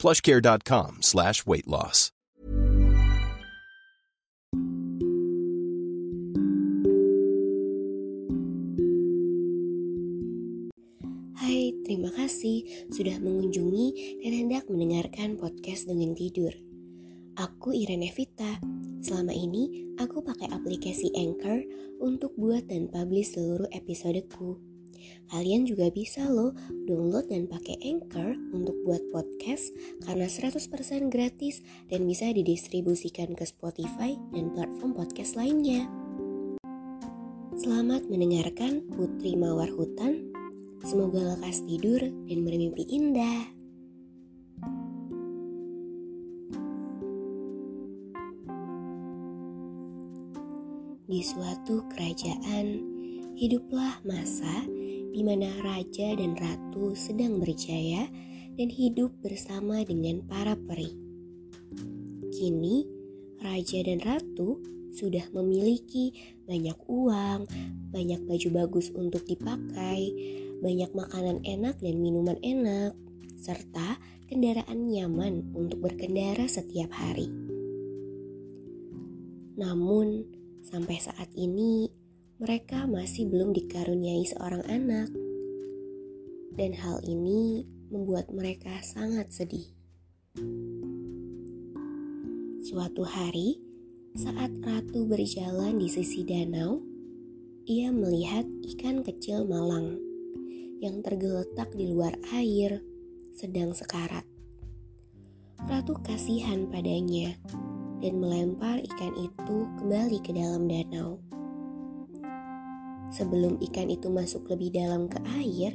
plushcare.com slash weight loss. Hai, terima kasih sudah mengunjungi dan hendak mendengarkan podcast dengan tidur. Aku Irene Vita. Selama ini aku pakai aplikasi Anchor untuk buat dan publish seluruh episodeku. Kalian juga bisa loh download dan pakai Anchor untuk buat podcast karena 100% gratis dan bisa didistribusikan ke Spotify dan platform podcast lainnya. Selamat mendengarkan Putri Mawar Hutan. Semoga lekas tidur dan bermimpi indah. Di suatu kerajaan, hiduplah masa di mana raja dan ratu sedang berjaya dan hidup bersama dengan para peri. Kini, raja dan ratu sudah memiliki banyak uang, banyak baju bagus untuk dipakai, banyak makanan enak dan minuman enak, serta kendaraan nyaman untuk berkendara setiap hari. Namun, sampai saat ini mereka masih belum dikaruniai seorang anak, dan hal ini membuat mereka sangat sedih. Suatu hari, saat ratu berjalan di sisi danau, ia melihat ikan kecil malang yang tergeletak di luar air, sedang sekarat. Ratu kasihan padanya dan melempar ikan itu kembali ke dalam danau. Sebelum ikan itu masuk lebih dalam ke air,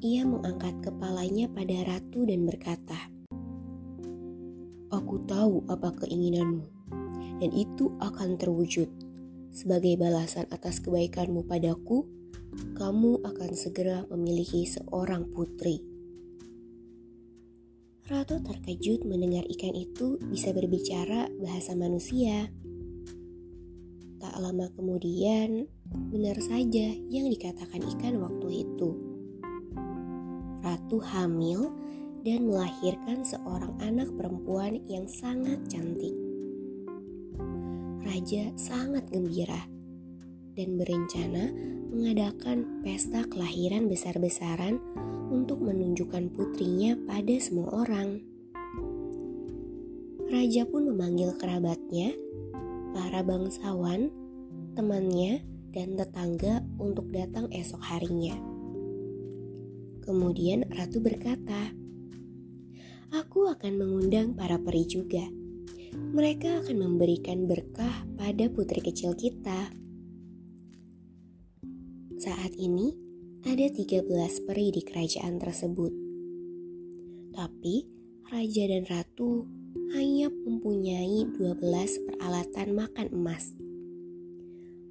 ia mengangkat kepalanya pada ratu dan berkata, Aku tahu apa keinginanmu, dan itu akan terwujud. Sebagai balasan atas kebaikanmu padaku, kamu akan segera memiliki seorang putri. Ratu terkejut mendengar ikan itu bisa berbicara bahasa manusia. Tak lama kemudian, benar saja yang dikatakan ikan waktu itu. Ratu hamil dan melahirkan seorang anak perempuan yang sangat cantik. Raja sangat gembira dan berencana mengadakan pesta kelahiran besar-besaran untuk menunjukkan putrinya pada semua orang. Raja pun memanggil kerabatnya para bangsawan, temannya, dan tetangga untuk datang esok harinya. Kemudian ratu berkata, "Aku akan mengundang para peri juga. Mereka akan memberikan berkah pada putri kecil kita." Saat ini ada 13 peri di kerajaan tersebut. Tapi raja dan ratu hanya mempunyai 12 peralatan makan emas.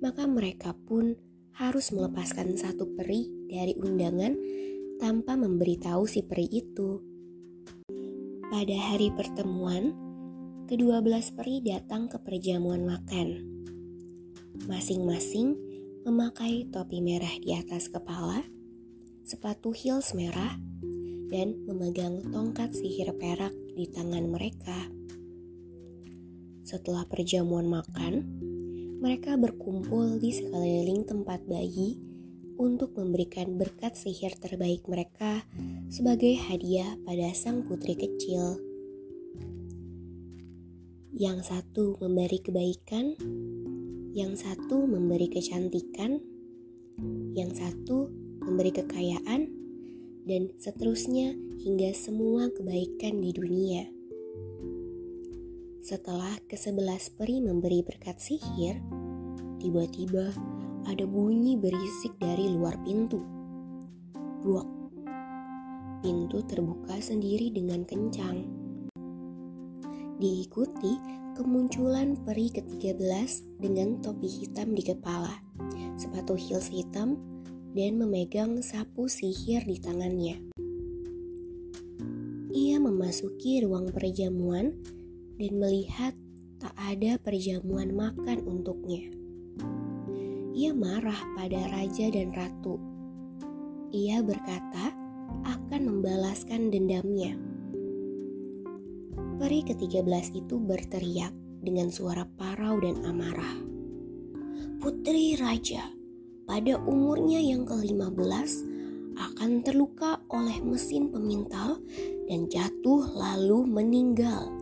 Maka mereka pun harus melepaskan satu peri dari undangan tanpa memberitahu si peri itu. Pada hari pertemuan, kedua belas peri datang ke perjamuan makan. Masing-masing memakai topi merah di atas kepala, sepatu heels merah, dan memegang tongkat sihir perak di tangan mereka. Setelah perjamuan makan, mereka berkumpul di sekeliling tempat bayi untuk memberikan berkat sihir terbaik mereka sebagai hadiah pada sang putri kecil. Yang satu memberi kebaikan, yang satu memberi kecantikan, yang satu memberi kekayaan, dan seterusnya hingga semua kebaikan di dunia. Setelah kesebelas peri memberi berkat sihir, tiba-tiba ada bunyi berisik dari luar pintu. Buak. Pintu terbuka sendiri dengan kencang. Diikuti kemunculan peri ke-13 dengan topi hitam di kepala, sepatu heels hitam, dan memegang sapu sihir di tangannya. Ia memasuki ruang perjamuan dan melihat tak ada perjamuan makan untuknya. Ia marah pada raja dan ratu. Ia berkata akan membalaskan dendamnya. Peri ke-13 itu berteriak dengan suara parau dan amarah. Putri Raja, pada umurnya yang ke-15 akan terluka oleh mesin pemintal dan jatuh lalu meninggal.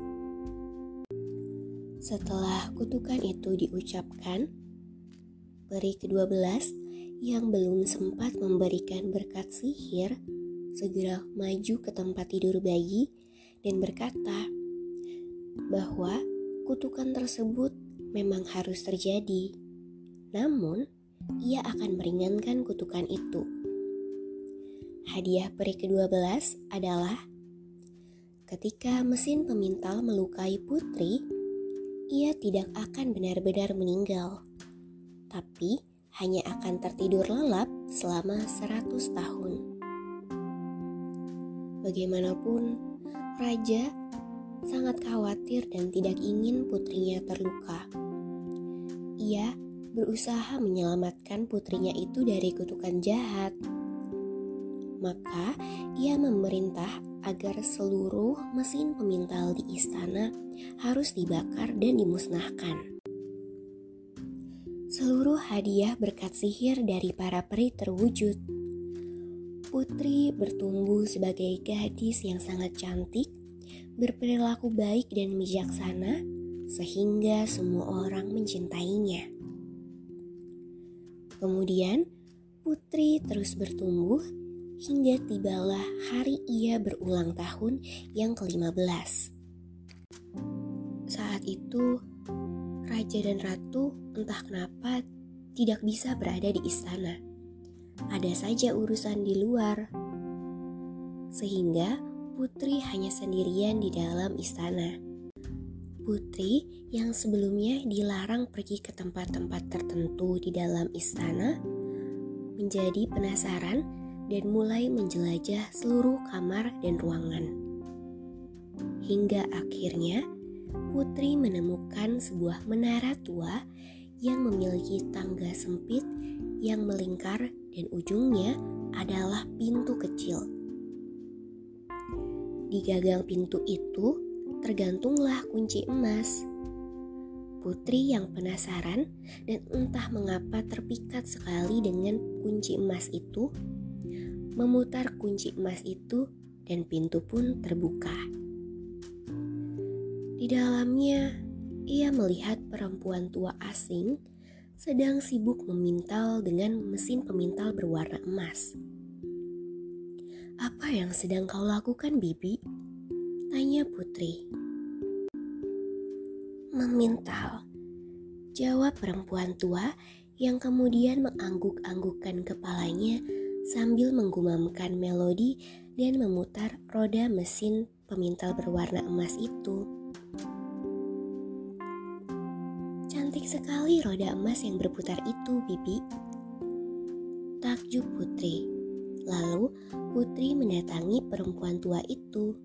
Setelah kutukan itu diucapkan, peri ke-12 yang belum sempat memberikan berkat sihir segera maju ke tempat tidur bayi dan berkata, bahwa kutukan tersebut memang harus terjadi. Namun, ia akan meringankan kutukan itu. Hadiah peri ke-12 adalah ketika mesin pemintal melukai putri, ia tidak akan benar-benar meninggal, tapi hanya akan tertidur lelap selama 100 tahun. Bagaimanapun, raja sangat khawatir dan tidak ingin putrinya terluka. Ia berusaha menyelamatkan putrinya itu dari kutukan jahat. Maka ia memerintah agar seluruh mesin pemintal di istana harus dibakar dan dimusnahkan. Seluruh hadiah berkat sihir dari para peri terwujud. Putri bertumbuh sebagai gadis yang sangat cantik berperilaku baik dan bijaksana, sehingga semua orang mencintainya. Kemudian, Putri terus bertumbuh hingga tibalah hari ia berulang tahun yang ke-15. Saat itu, raja dan ratu entah kenapa tidak bisa berada di istana. Ada saja urusan di luar. Sehingga Putri hanya sendirian di dalam istana. Putri yang sebelumnya dilarang pergi ke tempat-tempat tertentu di dalam istana menjadi penasaran dan mulai menjelajah seluruh kamar dan ruangan. Hingga akhirnya Putri menemukan sebuah menara tua yang memiliki tangga sempit yang melingkar dan ujungnya adalah pintu kecil. Di gagang pintu itu tergantunglah kunci emas. Putri yang penasaran dan entah mengapa terpikat sekali dengan kunci emas itu, memutar kunci emas itu dan pintu pun terbuka. Di dalamnya, ia melihat perempuan tua asing sedang sibuk memintal dengan mesin pemintal berwarna emas. Apa yang sedang kau lakukan, Bibi? Tanya Putri. Memintal. Jawab perempuan tua yang kemudian mengangguk-anggukkan kepalanya sambil menggumamkan melodi dan memutar roda mesin pemintal berwarna emas itu. Cantik sekali roda emas yang berputar itu, Bibi. Takjub Putri. Lalu Putri mendatangi perempuan tua itu.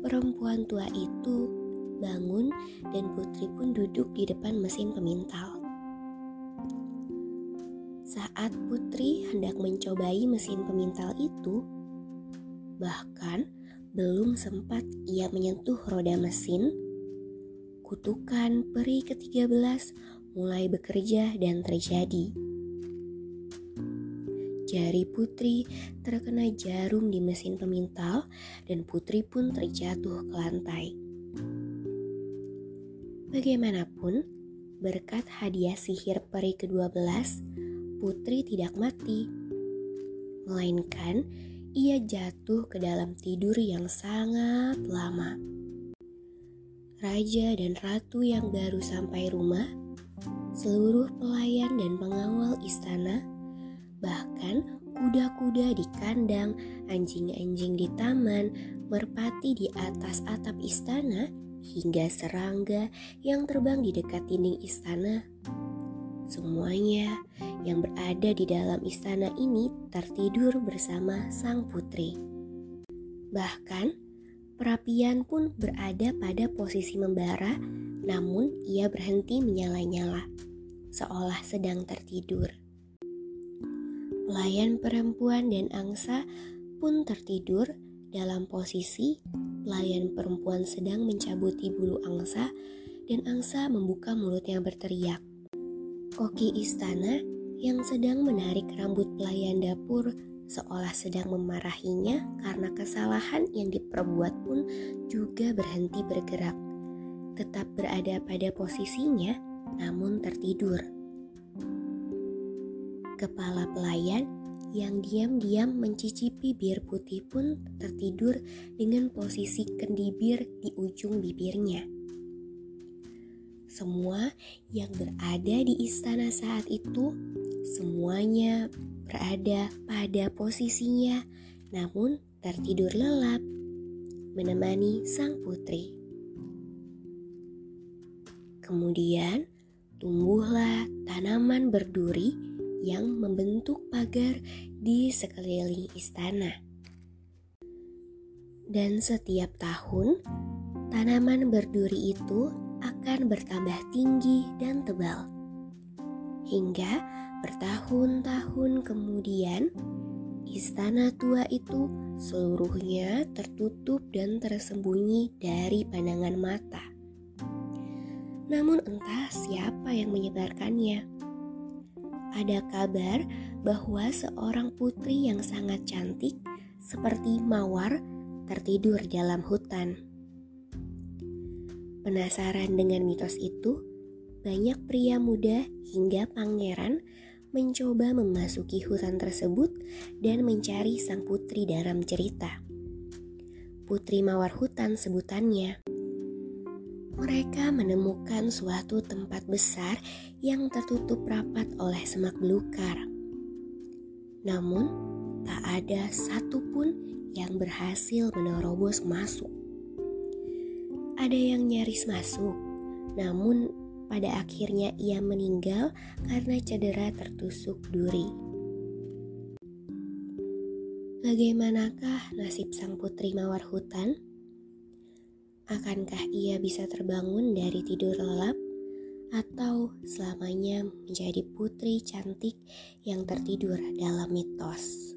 Perempuan tua itu bangun dan Putri pun duduk di depan mesin pemintal. Saat Putri hendak mencobai mesin pemintal itu, bahkan belum sempat ia menyentuh roda mesin, kutukan peri ke-13 mulai bekerja dan terjadi. Jari Putri terkena jarum di mesin pemintal dan Putri pun terjatuh ke lantai. Bagaimanapun, berkat hadiah sihir peri ke-12, Putri tidak mati. Melainkan, ia jatuh ke dalam tidur yang sangat lama. Raja dan ratu yang baru sampai rumah, seluruh pelayan dan pengawal istana Bahkan kuda-kuda di kandang, anjing-anjing di taman, merpati di atas atap istana, hingga serangga yang terbang di dekat dinding istana. Semuanya yang berada di dalam istana ini tertidur bersama sang putri. Bahkan, perapian pun berada pada posisi membara, namun ia berhenti menyala-nyala, seolah sedang tertidur. Pelayan perempuan dan angsa pun tertidur dalam posisi pelayan perempuan sedang mencabuti bulu angsa dan angsa membuka mulutnya berteriak. Koki istana yang sedang menarik rambut pelayan dapur seolah sedang memarahinya karena kesalahan yang diperbuat pun juga berhenti bergerak. Tetap berada pada posisinya namun tertidur. Kepala pelayan yang diam-diam mencicipi bir putih pun tertidur dengan posisi kendi bir di ujung bibirnya. Semua yang berada di istana saat itu, semuanya berada pada posisinya, namun tertidur lelap, menemani sang putri. Kemudian tumbuhlah tanaman berduri yang membentuk pagar di sekeliling istana. Dan setiap tahun, tanaman berduri itu akan bertambah tinggi dan tebal. Hingga bertahun-tahun kemudian, istana tua itu seluruhnya tertutup dan tersembunyi dari pandangan mata. Namun entah siapa yang menyebarkannya ada kabar bahwa seorang putri yang sangat cantik seperti mawar tertidur dalam hutan. Penasaran dengan mitos itu, banyak pria muda hingga pangeran mencoba memasuki hutan tersebut dan mencari sang putri dalam cerita. Putri Mawar Hutan sebutannya mereka menemukan suatu tempat besar yang tertutup rapat oleh semak belukar. Namun, tak ada satupun yang berhasil menerobos masuk. Ada yang nyaris masuk, namun pada akhirnya ia meninggal karena cedera tertusuk duri. Bagaimanakah nasib sang putri mawar hutan? Akankah ia bisa terbangun dari tidur lelap atau selamanya menjadi putri cantik yang tertidur dalam mitos?